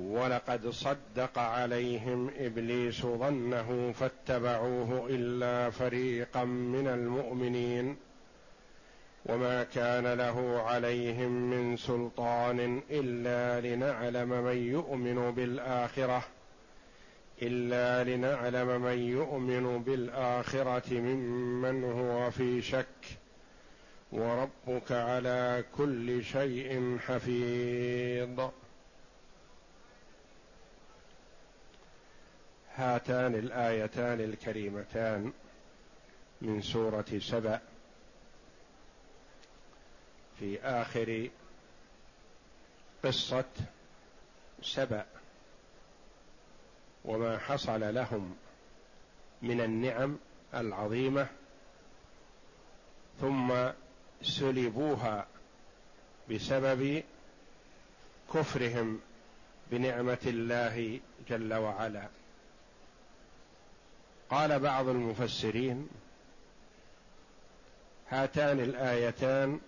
ولقد صدق عليهم إبليس ظنه فاتبعوه إلا فريقا من المؤمنين وما كان له عليهم من سلطان إلا لنعلم من يؤمن بالآخرة إلا لنعلم من يؤمن بالآخرة ممن هو في شك وربك على كل شيء حفيظ هاتان الآيتان الكريمتان من سورة سبأ في آخر قصة سبأ وما حصل لهم من النعم العظيمة ثم سلبوها بسبب كفرهم بنعمة الله جل وعلا. قال بعض المفسرين هاتان الآيتان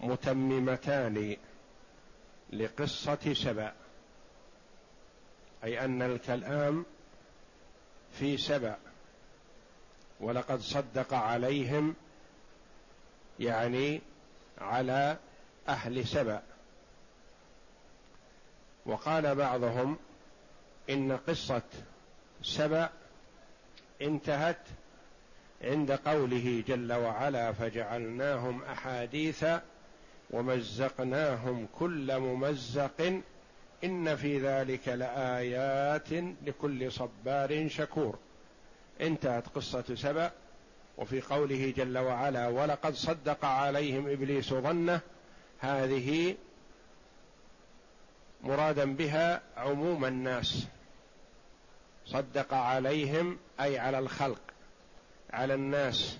متممتان لقصة سبأ أي أن الكلام في سبأ ولقد صدق عليهم يعني على أهل سبأ. وقال بعضهم إن قصة سبأ انتهت عند قوله جل وعلا فجعلناهم أحاديث ومزقناهم كل ممزق إن في ذلك لآيات لكل صبار شكور. انتهت قصة سبأ وفي قوله جل وعلا ولقد صدق عليهم إبليس ظنه هذه مرادا بها عموم الناس. صدق عليهم أي على الخلق على الناس.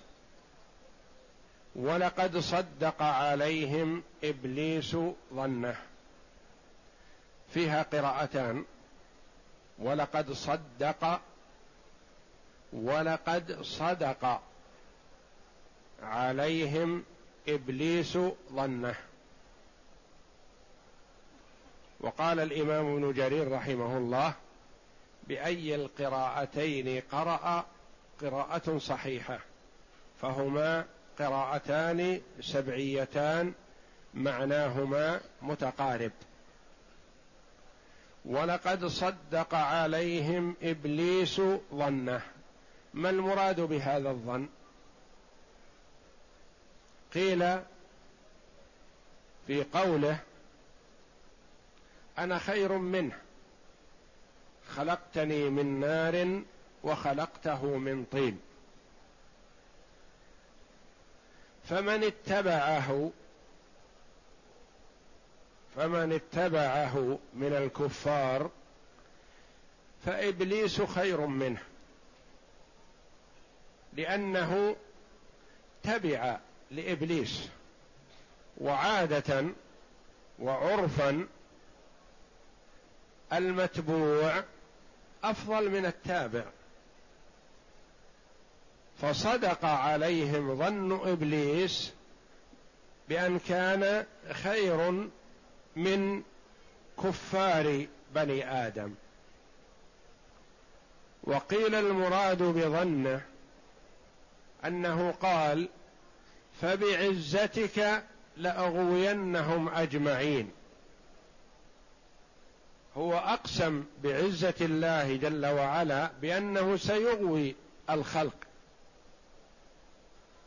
ولقد صدق عليهم إبليس ظنه. فيها قراءتان. ولقد صدق ولقد صدق عليهم إبليس ظنه. وقال الإمام ابن جرير رحمه الله بأي القراءتين قرأ قراءة صحيحة فهما قراءتان سبعيتان معناهما متقارب. ولقد صدق عليهم إبليس ظنه. ما المراد بهذا الظن؟ قيل في قوله أنا خير منه. خلقتني من نار وخلقته من طين. فمن اتبعه فمن اتبعه من الكفار فإبليس خير منه لأنه تبع لإبليس وعادة وعرفا المتبوع أفضل من التابع. فصدق عليهم ظن إبليس بأن كان خير من كفار بني آدم. وقيل المراد بظنه أنه قال فبعزتك لأغوينهم أجمعين. هو أقسم بعزة الله جل وعلا بأنه سيغوي الخلق.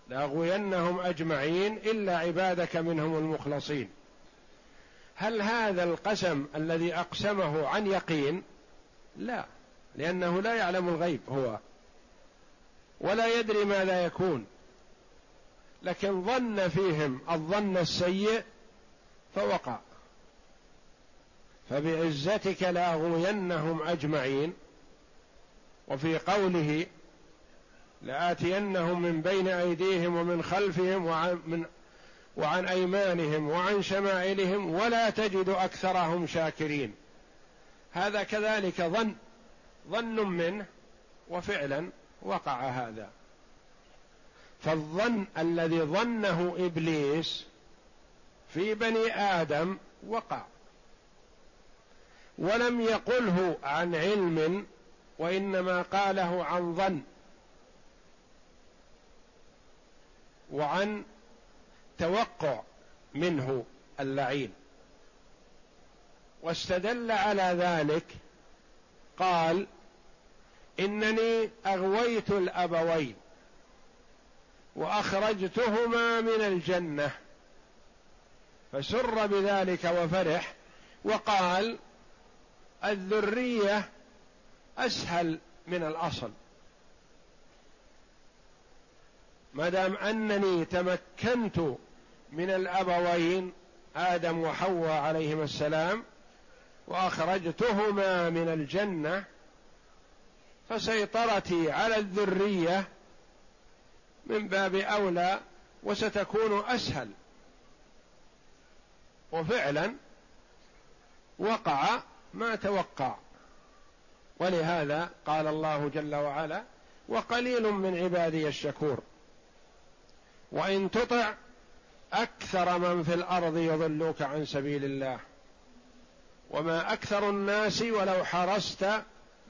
لاغوينهم أجمعين إلا عبادك منهم المخلصين. هل هذا القسم الذي أقسمه عن يقين؟ لا لأنه لا يعلم الغيب هو ولا يدري ما لا يكون. لكن ظن فيهم الظن السيء فوقع. فبعزتك لاغوينهم أجمعين. وفي قوله لآتينهم من بين أيديهم ومن خلفهم وعن من وعن أيمانهم وعن شمائلهم ولا تجد أكثرهم شاكرين. هذا كذلك ظن ظن منه وفعلا وقع هذا. فالظن الذي ظنه إبليس في بني آدم وقع. ولم يقله عن علم وإنما قاله عن ظن. وعن توقع منه اللعين. واستدل على ذلك قال إنني أغويت الأبوين وأخرجتهما من الجنة. فسر بذلك وفرح وقال الذرية أسهل من الأصل. ما دام أنني تمكنت من الأبوين آدم وحواء عليهما السلام وأخرجتهما من الجنة فسيطرتي على الذرية من باب أولى وستكون أسهل. وفعلا وقع ما توقع. ولهذا قال الله جل وعلا وقليل من عبادي الشكور. وإن تطع أكثر من في الأرض يضلوك عن سبيل الله. وما أكثر الناس ولو حرست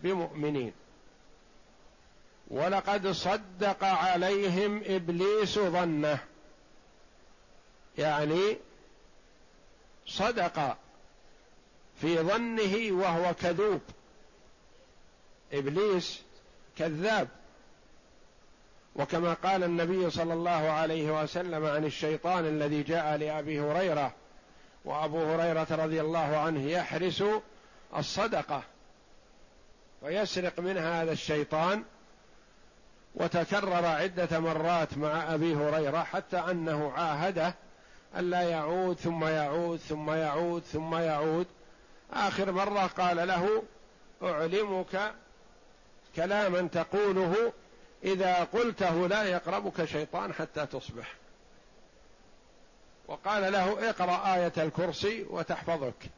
بمؤمنين. ولقد صدق عليهم إبليس ظنه. يعني صدق في ظنه وهو كذوب. إبليس كذاب. وكما قال النبي صلى الله عليه وسلم عن الشيطان الذي جاء لأبي هريرة وأبو هريرة رضي الله عنه يحرس الصدقة ويسرق منها هذا الشيطان وتكرر عدة مرات مع أبي هريرة حتى أنه عاهده الا يعود ثم يعود ثم يعود ثم يعود آخر مرة قال له أعلمك كلاما تقوله إذا قلته لا يقربك شيطان حتى تصبح. وقال له اقرأ آية الكرسي وتحفظك.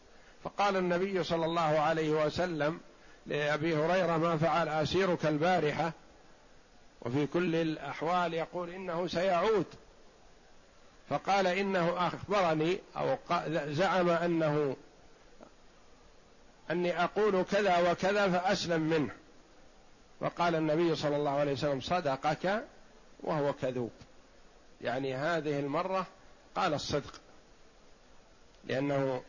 فقال النبي صلى الله عليه وسلم لأبي هريرة ما فعل أسيرك البارحة؟ وفي كل الأحوال يقول إنه سيعود. فقال إنه أخبرني أو زعم أنه أني أقول كذا وكذا فأسلم منه. فقال النبي صلى الله عليه وسلم صدقك وهو كذوب. يعني هذه المرة قال الصدق. لأنه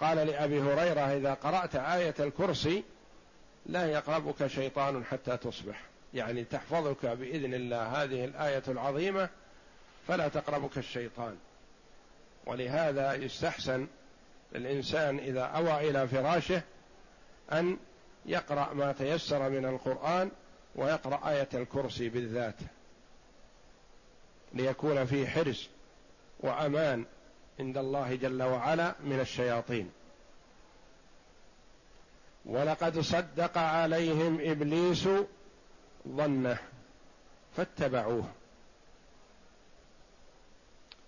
قال لأبي هريرة إذا قرأت آية الكرسي لا يقربك شيطان حتى تصبح. يعني تحفظك بإذن الله هذه الآية العظيمة فلا تقربك الشيطان. ولهذا يستحسن للانسان إذا أوى إلى فراشه أن يقرأ ما تيسر من القرآن ويقرأ آية الكرسي بالذات ليكون فيه حرص وأمان عند الله جل وعلا من الشياطين. ولقد صدق عليهم إبليس ظنه فاتبعوه.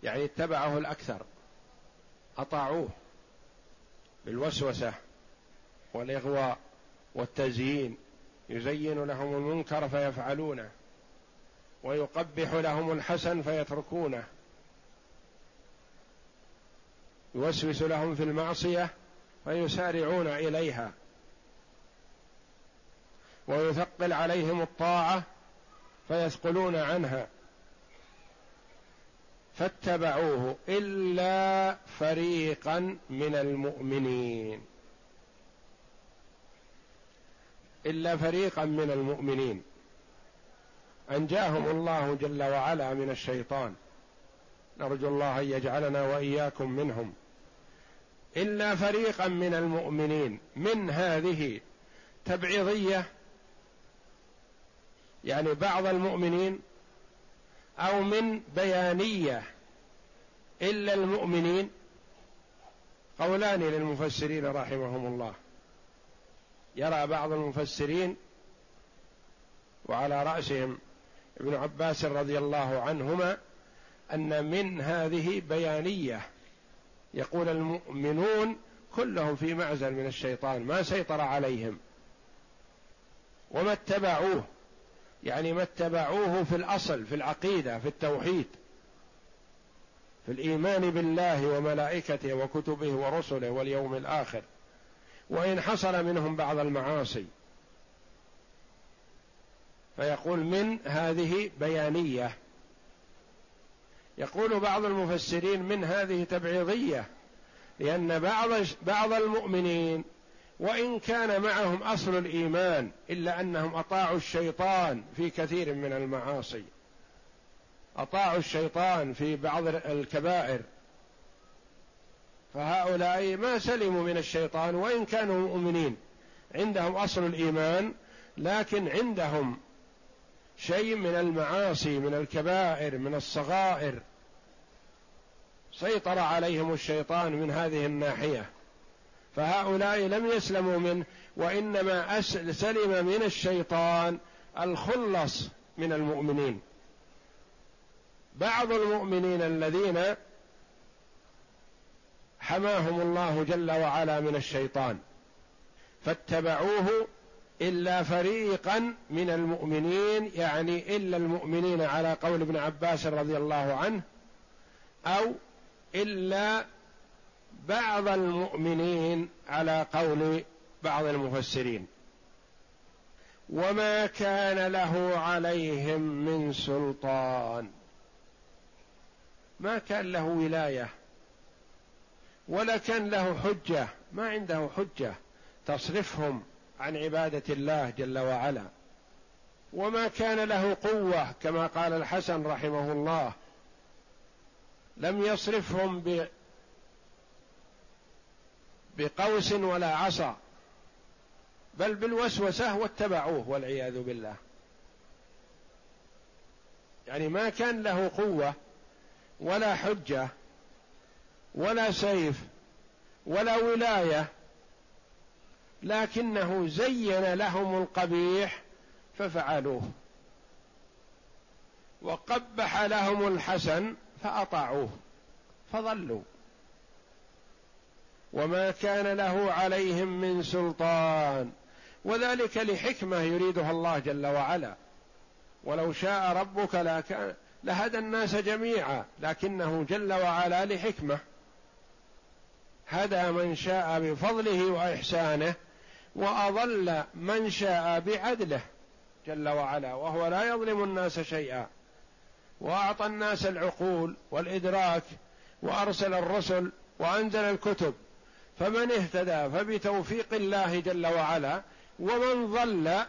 يعني اتبعه الأكثر أطاعوه. بالوسوسة والإغواء والتزيين يزين لهم المنكر فيفعلونه ويقبح لهم الحسن فيتركونه يوسوس لهم في المعصية فيسارعون إليها ويثقل عليهم الطاعة فيثقلون عنها. فاتبعوه إلا فريقا من المؤمنين. إلا فريقا من المؤمنين. أنجاهم الله جل وعلا من الشيطان. نرجو الله أن يجعلنا وإياكم منهم. إلا فريقا من المؤمنين. من هذه تبعيضية يعني بعض المؤمنين أو من بيانية إلا المؤمنين قولان للمفسرين رحمهم الله. يرى بعض المفسرين وعلى رأسهم ابن عباس رضي الله عنهما أن من هذه بيانية يقول المؤمنون كلهم في معزل من الشيطان ما سيطر عليهم. وما اتبعوه يعني ما اتبعوه في الأصل في العقيدة في التوحيد. في الإيمان بالله وملائكته وكتبه ورسله واليوم الآخر. وإن حصل منهم بعض المعاصي فيقول من هذه بيانية. يقول بعض المفسرين من هذه تبعيضية لأن بعض بعض المؤمنين وإن كان معهم أصل الإيمان إلا أنهم أطاعوا الشيطان في كثير من المعاصي. أطاعوا الشيطان في بعض الكبائر. فهؤلاء ما سلموا من الشيطان وإن كانوا مؤمنين. عندهم أصل الإيمان لكن عندهم شيء من المعاصي من الكبائر من الصغائر. سيطر عليهم الشيطان من هذه الناحية. فهؤلاء لم يسلموا منه وإنما سلم من الشيطان الخلص من المؤمنين. بعض المؤمنين الذين حماهم الله جل وعلا من الشيطان فاتبعوه إلا فريقا من المؤمنين يعني إلا المؤمنين على قول ابن عباس رضي الله عنه أو إلا بعض المؤمنين على قول بعض المفسرين. وما كان له عليهم من سلطان. ما كان له ولاية ولا كان له حجة ما عنده حجة. تصرفهم عن عبادة الله جل وعلا. وما كان له قوة كما قال الحسن رحمه الله. لم يصرفهم ب بقوس ولا عصا. بل بالوسوسة واتبعوه والعياذ بالله. يعني ما كان له قوة ولا حجة ولا سيف ولا ولاية لكنه زين لهم القبيح ففعلوه وقبح لهم الحسن فأطاعوه فضلوا. وما كان له عليهم من سلطان وذلك لحكمة يريدها الله جل وعلا. ولو شاء ربك لكان لهدى الناس جميعا لكنه جل وعلا لحكمة. هدى من شاء بفضله وإحسانه وأضل من شاء بعدله جل وعلا وهو لا يظلم الناس شيئا. وأعطى الناس العقول والإدراك وأرسل الرسل وأنزل الكتب. فمن اهتدى فبتوفيق الله جل وعلا ومن ضل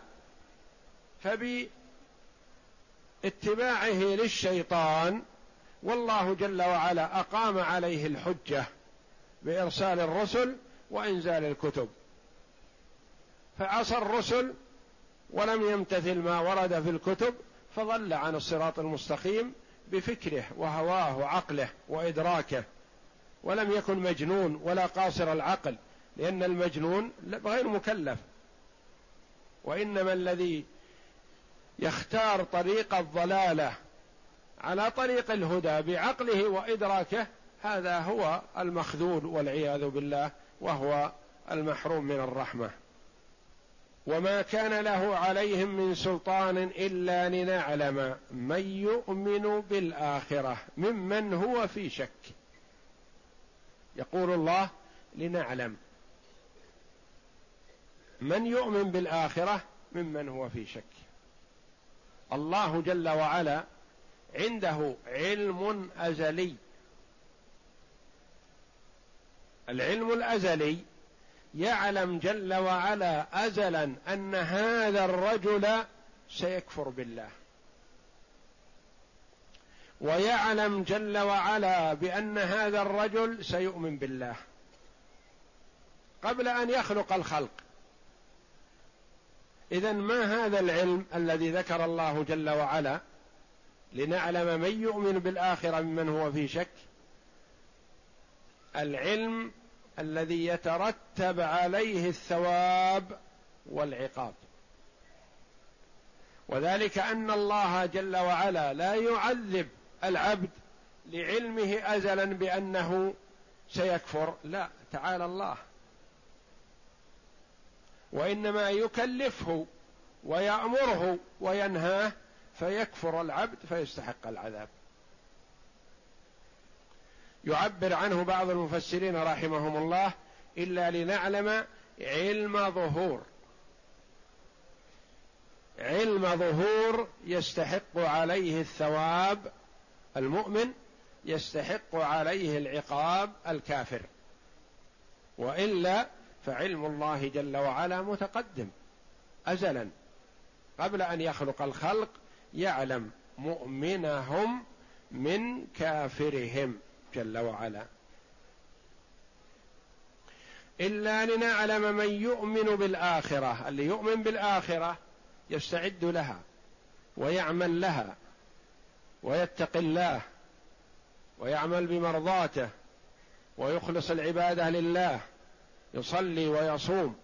فباتباعه للشيطان والله جل وعلا أقام عليه الحجة بإرسال الرسل وإنزال الكتب. فعصى الرسل ولم يمتثل ما ورد في الكتب فضل عن الصراط المستقيم بفكره وهواه وعقله وإدراكه ولم يكن مجنون ولا قاصر العقل لأن المجنون غير مكلف. وإنما الذي يختار طريق الضلالة على طريق الهدى بعقله وإدراكه هذا هو المخذول والعياذ بالله وهو المحروم من الرحمة. وما كان له عليهم من سلطان إلا لنعلم من يؤمن بالآخرة ممن هو في شك. يقول الله لنعلم من يؤمن بالآخرة ممن هو في شك. الله جل وعلا عنده علم أزلي. العلم الأزلي يعلم جل وعلا أزلا أن هذا الرجل سيكفر بالله. ويعلم جل وعلا بأن هذا الرجل سيؤمن بالله. قبل أن يخلق الخلق إذا ما هذا العلم الذي ذكر الله جل وعلا لنعلم من يؤمن بالآخرة ممن هو في شك؟ العلم الذي يترتب عليه الثواب والعقاب. وذلك أن الله جل وعلا لا يعذب العبد لعلمه ازلا بأنه سيكفر. لا تعالى الله. وإنما يكلفه ويأمره وينهاه فيكفر العبد فيستحق العذاب. يعبر عنه بعض المفسرين رحمهم الله إلا لنعلم علم ظهور. علم ظهور يستحق عليه الثواب المؤمن يستحق عليه العقاب الكافر. وإلا فعلم الله جل وعلا متقدم. ازلا. قبل أن يخلق الخلق يعلم مؤمنهم من كافرهم جل وعلا. إلا لنعلم من يؤمن بالآخرة. اللي يؤمن بالآخرة يستعد لها ويعمل لها ويتقي الله ويعمل بمرضاته ويخلص العبادة لله يصلي ويصوم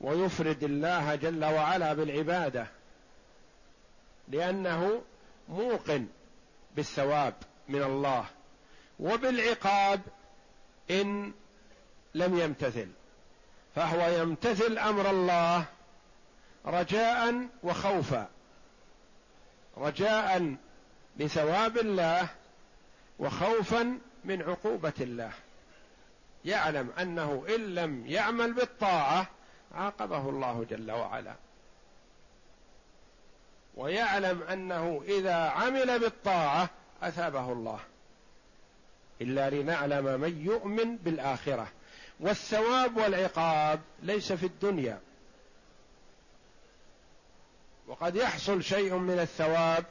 ويفرد الله جل وعلا بالعبادة لأنه موقن بالثواب من الله وبالعقاب إن لم يمتثل فهو يمتثل أمر الله رجاء وخوفا رجاء لثواب الله وخوفا من عقوبة الله. يعلم أنه إن لم يعمل بالطاعة عاقبه الله جل وعلا. ويعلم أنه إذا عمل بالطاعة أثابه الله. إلا لنعلم من يؤمن بالآخرة. والثواب والعقاب ليس في الدنيا. وقد يحصل شيء من الثواب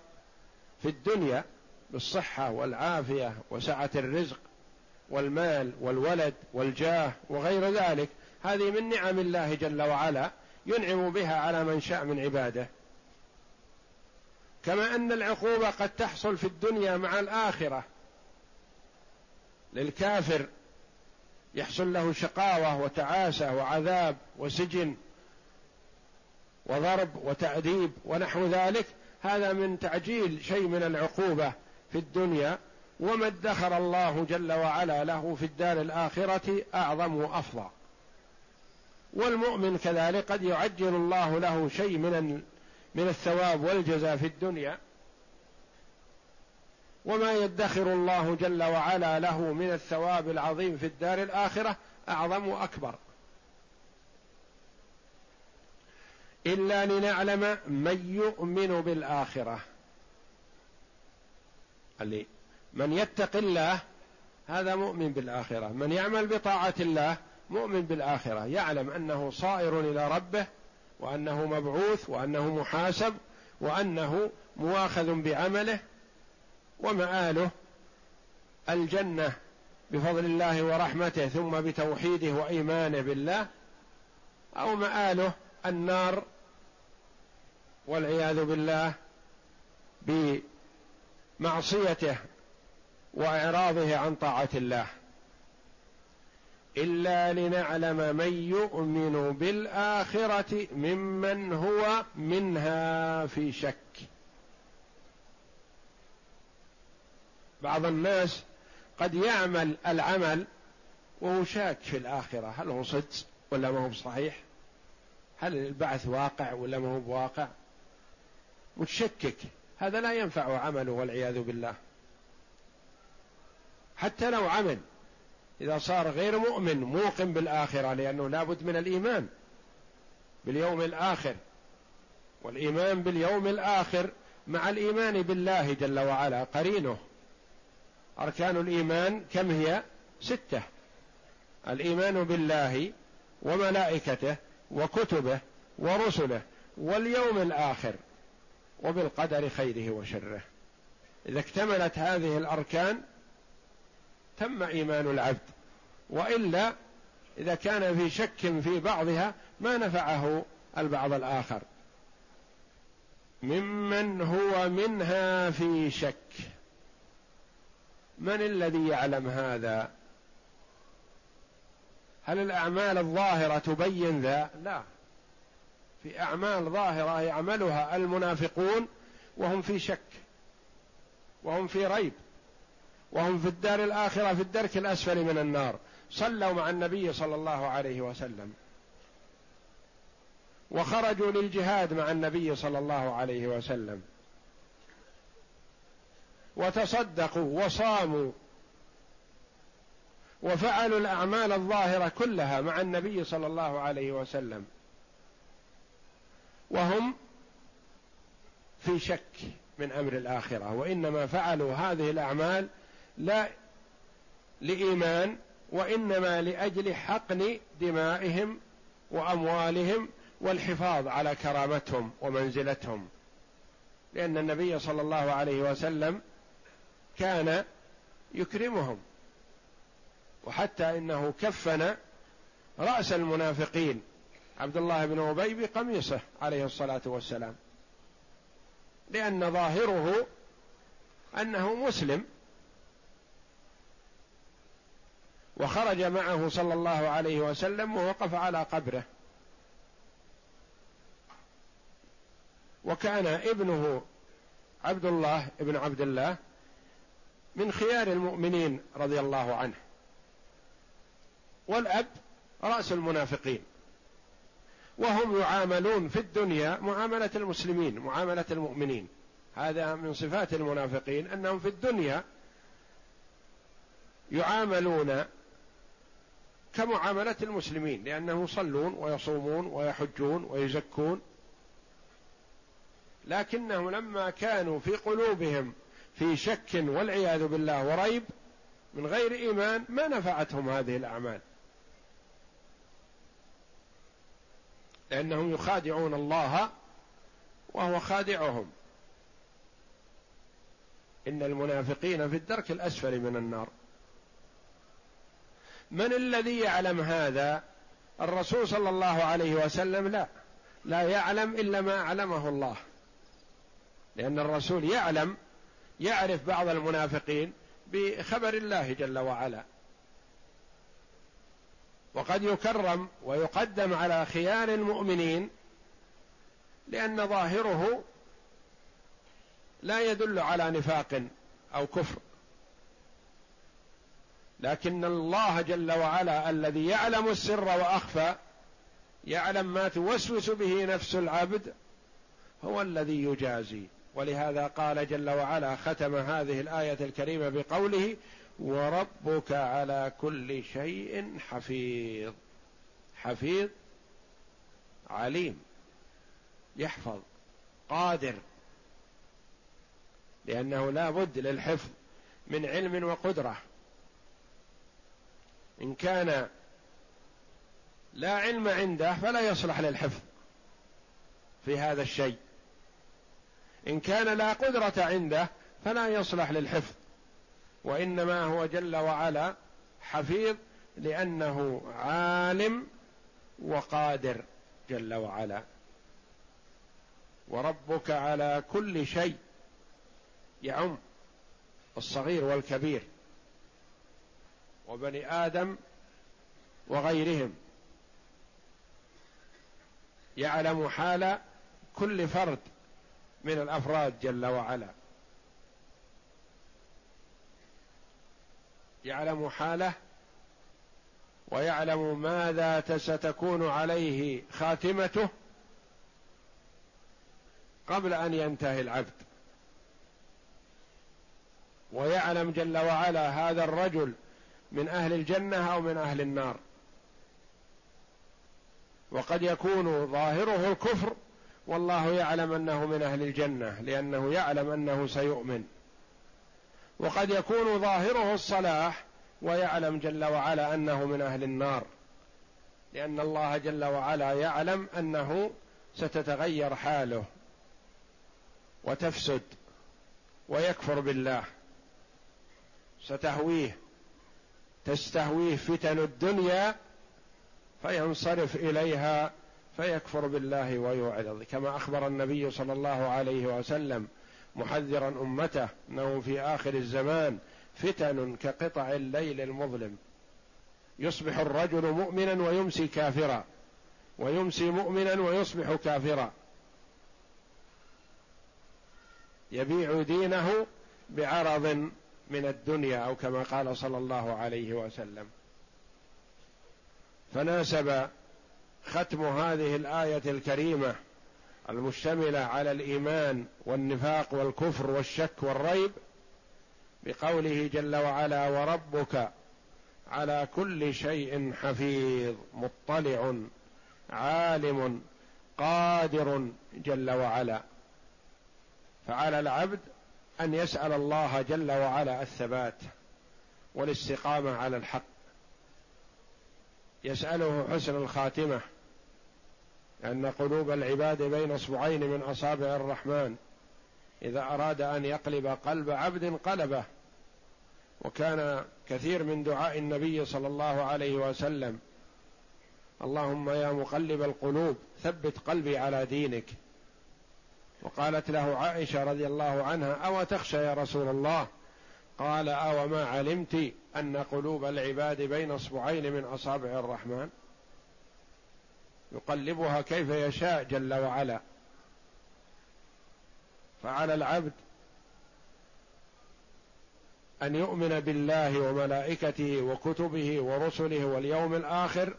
في الدنيا بالصحة والعافية وسعة الرزق والمال والولد والجاه وغير ذلك. هذه من نعم الله جل وعلا ينعم بها على من شاء من عباده. كما أن العقوبة قد تحصل في الدنيا مع الآخرة. للكافر يحصل له شقاوة وتعاسة وعذاب وسجن وضرب وتأديب ونحو ذلك. هذا من تعجيل شيء من العقوبة في الدنيا. وما ادخر الله جل وعلا له في الدار الآخرة أعظم وأفضل. والمؤمن كذلك قد يعجل الله له شيء من من الثواب والجزاء في الدنيا. وما يدخر الله جل وعلا له من الثواب العظيم في الدار الآخرة أعظم وأكبر. إلا لنعلم من يؤمن بالآخرة. اللي من يتق الله هذا مؤمن بالآخرة. من يعمل بطاعة الله مؤمن بالآخرة. يعلم أنه صائر إلى ربه وأنه مبعوث وأنه محاسب وأنه مواخذ بعمله. ومآله الجنة بفضل الله ورحمته ثم بتوحيده وإيمانه بالله. أو مآله النار والعياذ بالله بمعصيته. وإعراضه عن طاعة الله. إلا لنعلم من يؤمن بالآخرة ممن هو منها في شك. بعض الناس قد يعمل العمل وهو شاك في الآخرة. هل هو صدق ولا ما هو صحيح هل البعث واقع ولا ما هو بواقع؟ متشكك. هذا لا ينفع عمله والعياذ بالله. حتى لو عمل. إذا صار غير مؤمن موقن بالآخرة لأنه لابد من الإيمان باليوم الآخر. والإيمان باليوم الآخر مع الإيمان بالله جل وعلا قرينه. أركان الإيمان كم هي؟ ستة. الإيمان بالله وملائكته وكتبه ورسله واليوم الآخر وبالقدر خيره وشره. إذا اكتملت هذه الأركان تم إيمان العبد وإلا إذا كان في شك في بعضها ما نفعه البعض الآخر. ممن هو منها في شك. من الذي يعلم هذا؟ هل الأعمال الظاهرة تبين ذا؟ لا. في أعمال ظاهرة يعملها المنافقون وهم في شك وهم في ريب. وهم في الدار الآخرة في الدرك الأسفل من النار. صلوا مع النبي صلى الله عليه وسلم. وخرجوا للجهاد مع النبي صلى الله عليه وسلم. وتصدقوا وصاموا. وفعلوا الأعمال الظاهرة كلها مع النبي صلى الله عليه وسلم. وهم في شك من أمر الآخرة وإنما فعلوا هذه الأعمال لا لإيمان وإنما لأجل حقن دمائهم وأموالهم والحفاظ على كرامتهم ومنزلتهم. لأن النبي صلى الله عليه وسلم كان يكرمهم وحتى إنه كفن رأس المنافقين عبد الله بن أبي بقميصه عليه الصلاة والسلام لأن ظاهره أنه مسلم وخرج معه صلى الله عليه وسلم ووقف على قبره. وكان ابنه عبد الله ابن عبد الله من خيار المؤمنين رضي الله عنه. والأب رأس المنافقين. وهم يعاملون في الدنيا معاملة المسلمين معاملة المؤمنين. هذا من صفات المنافقين أنهم في الدنيا يعاملون كمعاملة المسلمين لأنهم يصلون ويصومون ويحجون ويزكون. لكنهم لما كانوا في قلوبهم في شك والعياذ بالله وريب من غير إيمان ما نفعتهم هذه الأعمال. لأنهم يخادعون الله وهو خادعهم. إن المنافقين في الدرك الأسفل من النار. من الذي يعلم هذا؟ الرسول صلى الله عليه وسلم لا. لا يعلم إلا ما اعلمه الله. لأن الرسول يعلم يعرف بعض المنافقين بخبر الله جل وعلا. وقد يكرم ويقدم على خيار المؤمنين لأن ظاهره لا يدل على نفاق أو كفر. لكن الله جل وعلا الذي يعلم السر وأخفى يعلم ما توسوس به نفس العبد هو الذي يجازي. ولهذا قال جل وعلا ختم هذه الآية الكريمة بقوله وربك على كل شيء حفيظ. حفيظ عليم يحفظ قادر. لأنه لا بد للحفظ من علم وقدرة. إن كان لا علم عنده فلا يصلح للحفظ في هذا الشيء. إن كان لا قدرة عنده فلا يصلح للحفظ وإنما هو جل وعلا حفيظ لأنه عالم وقادر جل وعلا. وربك على كل شيء يعم الصغير والكبير. وبني آدم وغيرهم. يعلم حال كل فرد من الأفراد جل وعلا. يعلم حاله ويعلم ماذا ستكون عليه خاتمته قبل أن ينتهي العبد. ويعلم جل وعلا هذا الرجل من أهل الجنة أو من أهل النار. وقد يكون ظاهره الكفر والله يعلم أنه من أهل الجنة لأنه يعلم أنه سيؤمن. وقد يكون ظاهره الصلاح ويعلم جل وعلا أنه من أهل النار. لأن الله جل وعلا يعلم أنه ستتغير حاله وتفسد ويكفر بالله ستهويه. تستهويه فتن الدنيا فينصرف إليها فيكفر بالله ويعرض كما أخبر النبي صلى الله عليه وسلم محذرا أمته أنه في آخر الزمان فتن كقطع الليل المظلم. يصبح الرجل مؤمنا ويمسي كافرا ويمسي مؤمنا ويصبح كافرا. يبيع دينه بعرض من الدنيا أو كما قال صلى الله عليه وسلم. فناسب ختم هذه الآية الكريمة المشتملة على الإيمان والنفاق والكفر والشك والريب بقوله جل وعلا وربك على كل شيء حفيظ مطلع عالم قادر جل وعلا. فعلى العبد أن يسأل الله جل وعلا الثبات والاستقامة على الحق. يسأله حسن الخاتمة لأن قلوب العباد بين اصبعين من أصابع الرحمن إذا أراد أن يقلب قلب عبد قلبه. وكان كثير من دعاء النبي صلى الله عليه وسلم. اللهم يا مقلب القلوب ثبت قلبي على دينك. وقالت له عائشة رضي الله عنها أو تخشى يا رسول الله؟ قال أو ما علمت أن قلوب العباد بين أصبعين من أصابع الرحمن؟ يقلبها كيف يشاء جل وعلا. فعلى العبد أن يؤمن بالله وملائكته وكتبه ورسله واليوم الآخر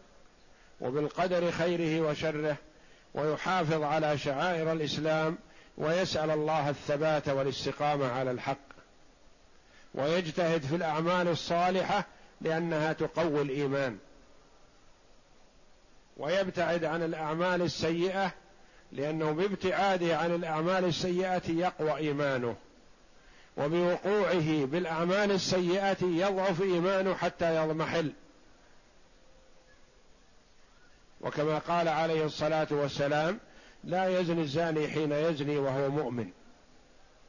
وبالقدر خيره وشره ويحافظ على شعائر الإسلام ويسأل الله الثبات والاستقامة على الحق. ويجتهد في الأعمال الصالحة لأنها تقوي الإيمان. ويبتعد عن الأعمال السيئة لأنه بابتعاده عن الأعمال السيئة يقوى إيمانه. وبوقوعه بالأعمال السيئة يضعف إيمانه حتى يضمحل. وكما قال عليه الصلاة والسلام لا يزني الزاني حين يزني وهو مؤمن.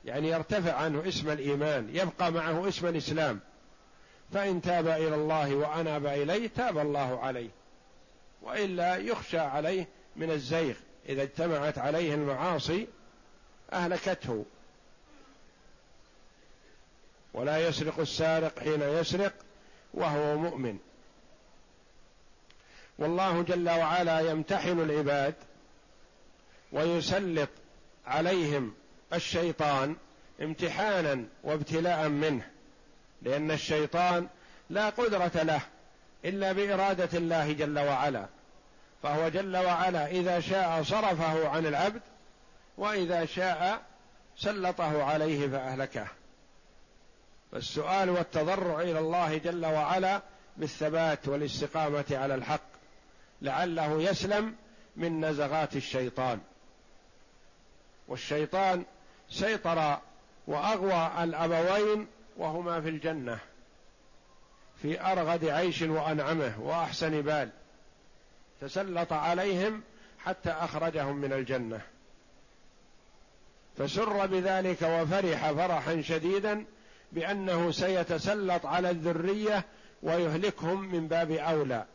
يعني يرتفع عنه اسم الإيمان يبقى معه اسم الإسلام. فإن تاب إلى الله وأناب إليه تاب الله عليه. وإلا يخشى عليه من الزيغ. إذا اجتمعت عليه المعاصي أهلكته. ولا يسرق السارق حين يسرق وهو مؤمن. والله جل وعلا يمتحن العباد ويسلط عليهم الشيطان امتحانا وابتلاء منه لأن الشيطان لا قدرة له إلا بإرادة الله جل وعلا. فهو جل وعلا إذا شاء صرفه عن العبد وإذا شاء سلطه عليه فأهلكه. فالسؤال والتضرع إلى الله جل وعلا بالثبات والاستقامة على الحق لعله يسلم من نزغات الشيطان. والشيطان سيطر وأغوى الأبوين وهما في الجنة في أرغد عيش وأنعمه وأحسن بال تسلط عليهم حتى أخرجهم من الجنة. فسر بذلك وفرح فرحا شديدا بأنه سيتسلط على الذرية ويهلكهم من باب أولى.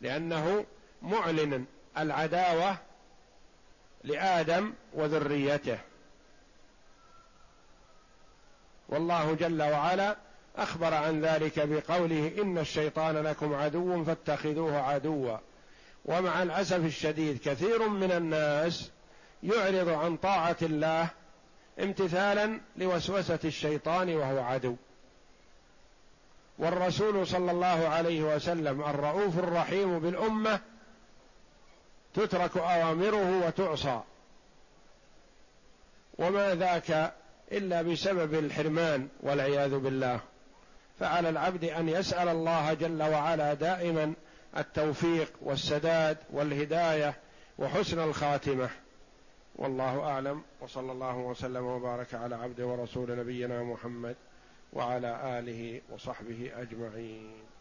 لأنه معلن العداوة لآدم وذريته. والله جل وعلا أخبر عن ذلك بقوله إن الشيطان لكم عدو فاتخذوه عدوا. ومع الأسف الشديد كثير من الناس يعرض عن طاعة الله امتثالا لوسوسة الشيطان وهو عدو. والرسول صلى الله عليه وسلم الرؤوف الرحيم بالأمة تترك أوامره وتعصى. وما ذاك إلا بسبب الحرمان والعياذ بالله. فعلى العبد أن يسأل الله جل وعلا دائما التوفيق والسداد والهداية وحسن الخاتمة. والله أعلم. وصلى الله وسلم وبارك على عبده ورسول نبينا محمد وعلى آله وصحبه أجمعين.